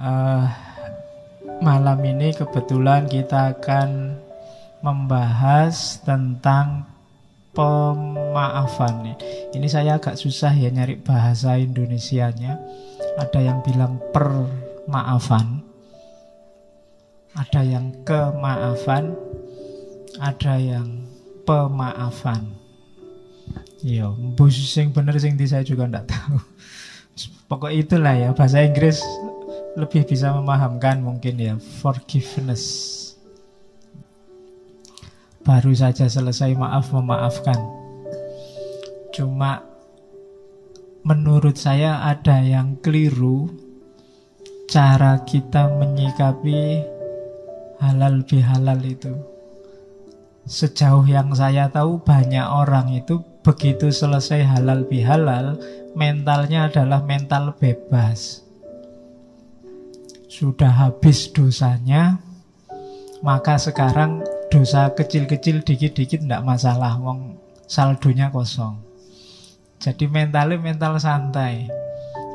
uh, malam ini kebetulan kita akan membahas tentang pemaafan. Ini saya agak susah ya nyari bahasa Indonesianya. Ada yang bilang permaafan, ada yang kemaafan, ada yang pemaafan. Yo, bus sing bener sing di saya juga ndak tahu. Pokok itulah ya bahasa Inggris lebih bisa memahamkan mungkin ya forgiveness. Baru saja selesai maaf memaafkan. Cuma menurut saya ada yang keliru cara kita menyikapi halal bihalal itu. Sejauh yang saya tahu banyak orang itu begitu selesai halal bihalal mentalnya adalah mental bebas. Sudah habis dosanya, maka sekarang dosa kecil-kecil dikit-dikit tidak masalah wong saldonya kosong. Jadi mentalnya mental santai.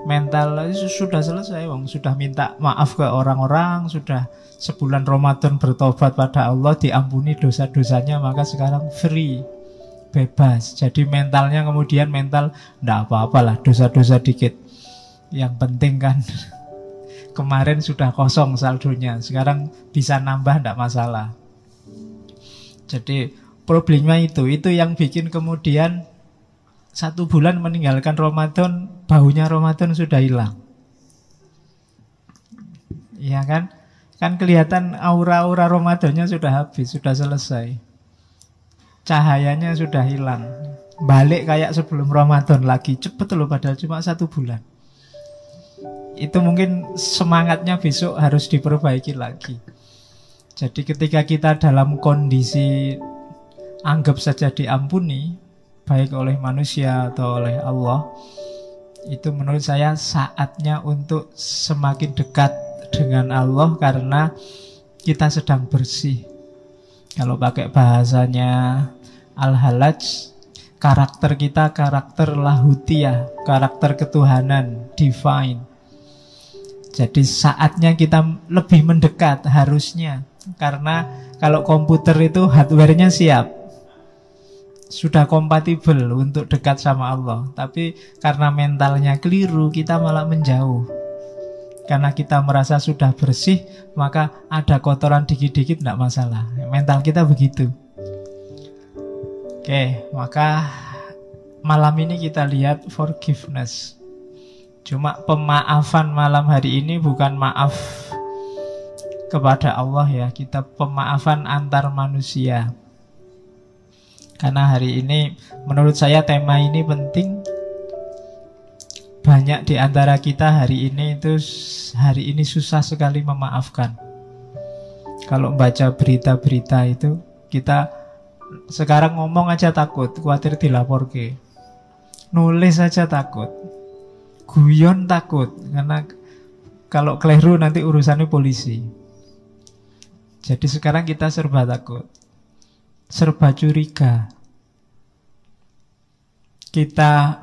Mental sudah selesai wong. Sudah minta maaf ke orang-orang sudah sebulan Ramadan bertobat pada Allah diampuni dosa-dosanya maka sekarang free bebas. Jadi mentalnya kemudian mental tidak apa-apalah dosa-dosa dikit. Yang penting kan kemarin sudah kosong saldonya sekarang bisa nambah tidak masalah jadi problemnya itu, itu yang bikin kemudian satu bulan meninggalkan Ramadan, baunya Ramadan sudah hilang. Iya kan? Kan kelihatan aura-aura Ramadannya sudah habis, sudah selesai. Cahayanya sudah hilang. Balik kayak sebelum Ramadan lagi. Cepet loh padahal cuma satu bulan. Itu mungkin semangatnya besok harus diperbaiki lagi. Jadi ketika kita dalam kondisi anggap saja diampuni baik oleh manusia atau oleh Allah itu menurut saya saatnya untuk semakin dekat dengan Allah karena kita sedang bersih. Kalau pakai bahasanya Al-Halaj karakter kita karakter lahutiah, karakter ketuhanan, divine. Jadi saatnya kita lebih mendekat harusnya karena kalau komputer itu hardware-nya siap. Sudah kompatibel untuk dekat sama Allah. Tapi karena mentalnya keliru, kita malah menjauh. Karena kita merasa sudah bersih, maka ada kotoran dikit-dikit tidak masalah. Mental kita begitu. Oke, maka malam ini kita lihat forgiveness. Cuma pemaafan malam hari ini bukan maaf kepada Allah ya. Kita pemaafan antar manusia. Karena hari ini menurut saya tema ini penting. Banyak di antara kita hari ini itu hari ini susah sekali memaafkan. Kalau baca berita-berita itu kita sekarang ngomong aja takut khawatir dilapor ke nulis aja takut guyon takut karena kalau keliru nanti urusannya polisi jadi sekarang kita serba takut, serba curiga. Kita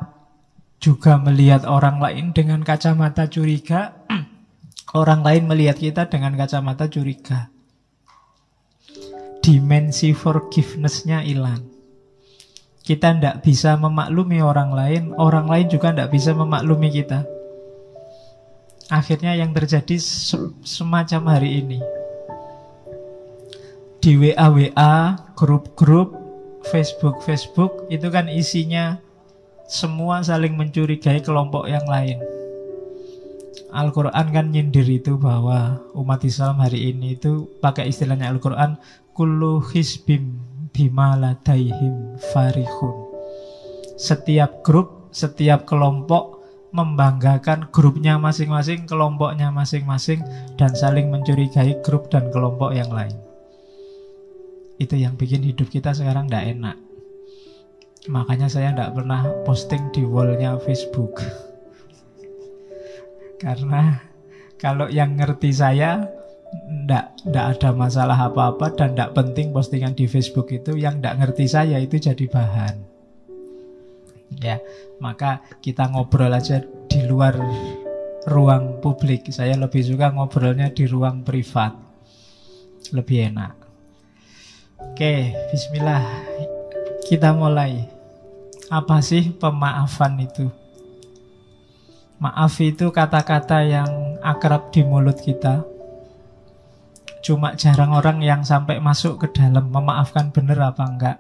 juga melihat orang lain dengan kacamata curiga, orang lain melihat kita dengan kacamata curiga. Dimensi forgiveness-nya hilang. Kita tidak bisa memaklumi orang lain, orang lain juga tidak bisa memaklumi kita. Akhirnya yang terjadi semacam hari ini di WA WA, grup-grup, Facebook Facebook itu kan isinya semua saling mencurigai kelompok yang lain. Al-Quran kan nyindir itu bahwa umat Islam hari ini itu pakai istilahnya Al-Quran kullu hisbim bimaladaihim farihun. Setiap grup, setiap kelompok membanggakan grupnya masing-masing, kelompoknya masing-masing dan saling mencurigai grup dan kelompok yang lain. Itu yang bikin hidup kita sekarang tidak enak. Makanya saya tidak pernah posting di wallnya Facebook. Karena kalau yang ngerti saya ndak ndak ada masalah apa-apa dan ndak penting postingan di Facebook itu yang ndak ngerti saya itu jadi bahan. Ya, maka kita ngobrol aja di luar ruang publik. Saya lebih suka ngobrolnya di ruang privat. Lebih enak. Oke, bismillah. Kita mulai. Apa sih pemaafan itu? Maaf itu kata-kata yang akrab di mulut kita. Cuma jarang orang yang sampai masuk ke dalam memaafkan bener apa enggak.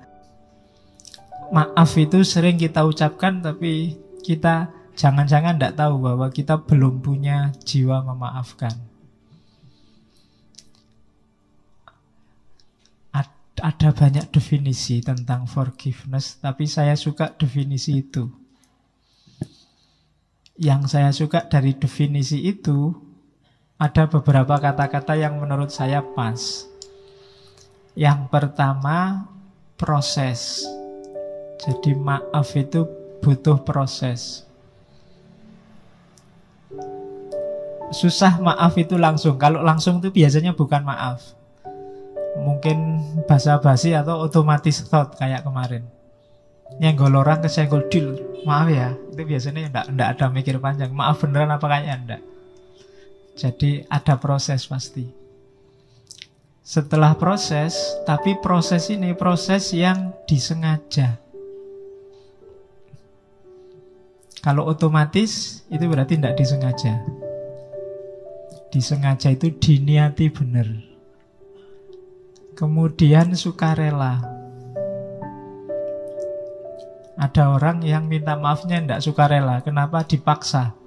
Maaf itu sering kita ucapkan tapi kita jangan-jangan tidak tahu bahwa kita belum punya jiwa memaafkan. Ada banyak definisi tentang forgiveness, tapi saya suka definisi itu. Yang saya suka dari definisi itu ada beberapa kata-kata yang menurut saya pas. Yang pertama, proses. Jadi maaf itu butuh proses. susah maaf itu langsung. Kalau langsung itu biasanya bukan maaf. Mungkin basa-basi atau otomatis thought kayak kemarin. Nyenggol orang kesenggol deal. Maaf ya, itu biasanya enggak, enggak ada mikir panjang. Maaf beneran apa kayaknya enggak. Jadi ada proses pasti. Setelah proses, tapi proses ini proses yang disengaja. Kalau otomatis itu berarti tidak disengaja disengaja itu diniati benar. Kemudian sukarela. Ada orang yang minta maafnya tidak sukarela. Kenapa? Dipaksa.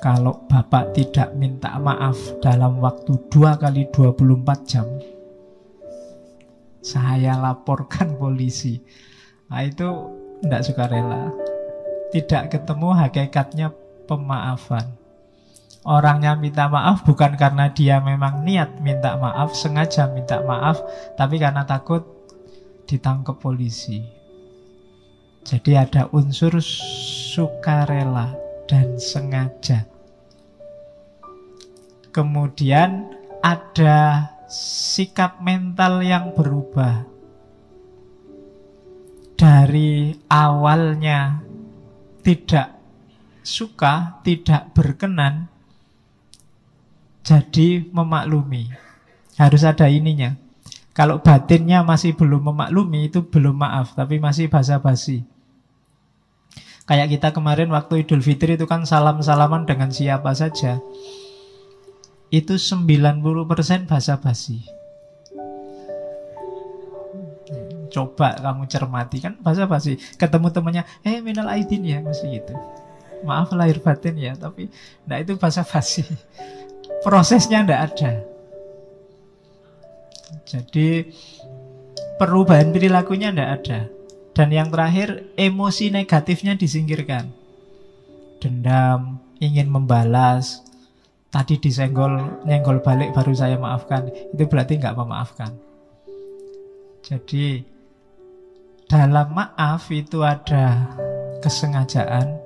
Kalau bapak tidak minta maaf dalam waktu 2 kali 24 jam, saya laporkan polisi. Nah itu tidak sukarela. Tidak ketemu hakikatnya pemaafan. Orangnya minta maaf bukan karena dia memang niat minta maaf, sengaja minta maaf, tapi karena takut ditangkap polisi. Jadi ada unsur sukarela dan sengaja. Kemudian ada sikap mental yang berubah. Dari awalnya tidak suka, tidak berkenan, jadi memaklumi. Harus ada ininya. Kalau batinnya masih belum memaklumi itu belum maaf, tapi masih basa-basi. Kayak kita kemarin waktu Idul Fitri itu kan salam-salaman dengan siapa saja. Itu 90% basa-basi. Coba kamu cermati kan basa-basi. Ketemu temannya, eh minal aidin ya, mesti gitu. Maaf lahir batin ya, tapi nah itu basa-basi prosesnya tidak ada. Jadi perubahan perilakunya tidak ada. Dan yang terakhir emosi negatifnya disingkirkan. Dendam, ingin membalas, tadi disenggol, nyenggol balik baru saya maafkan. Itu berarti nggak memaafkan. Jadi dalam maaf itu ada kesengajaan,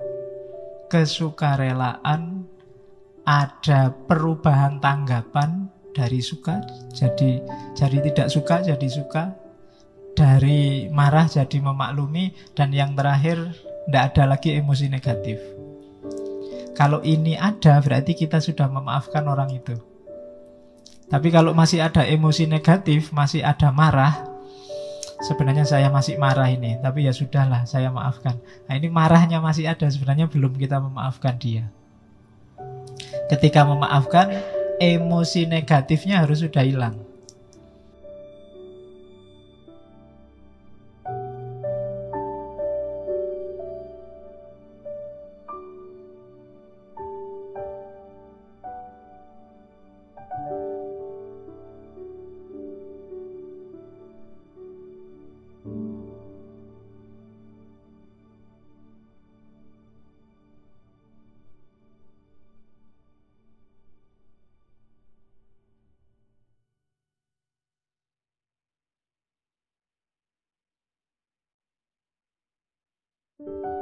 kesukarelaan, ada perubahan tanggapan dari suka jadi jadi tidak suka jadi suka dari marah jadi memaklumi dan yang terakhir tidak ada lagi emosi negatif kalau ini ada berarti kita sudah memaafkan orang itu. Tapi kalau masih ada emosi negatif masih ada marah sebenarnya saya masih marah ini. Tapi ya sudahlah saya maafkan. Nah ini marahnya masih ada sebenarnya belum kita memaafkan dia. Ketika memaafkan, emosi negatifnya harus sudah hilang. You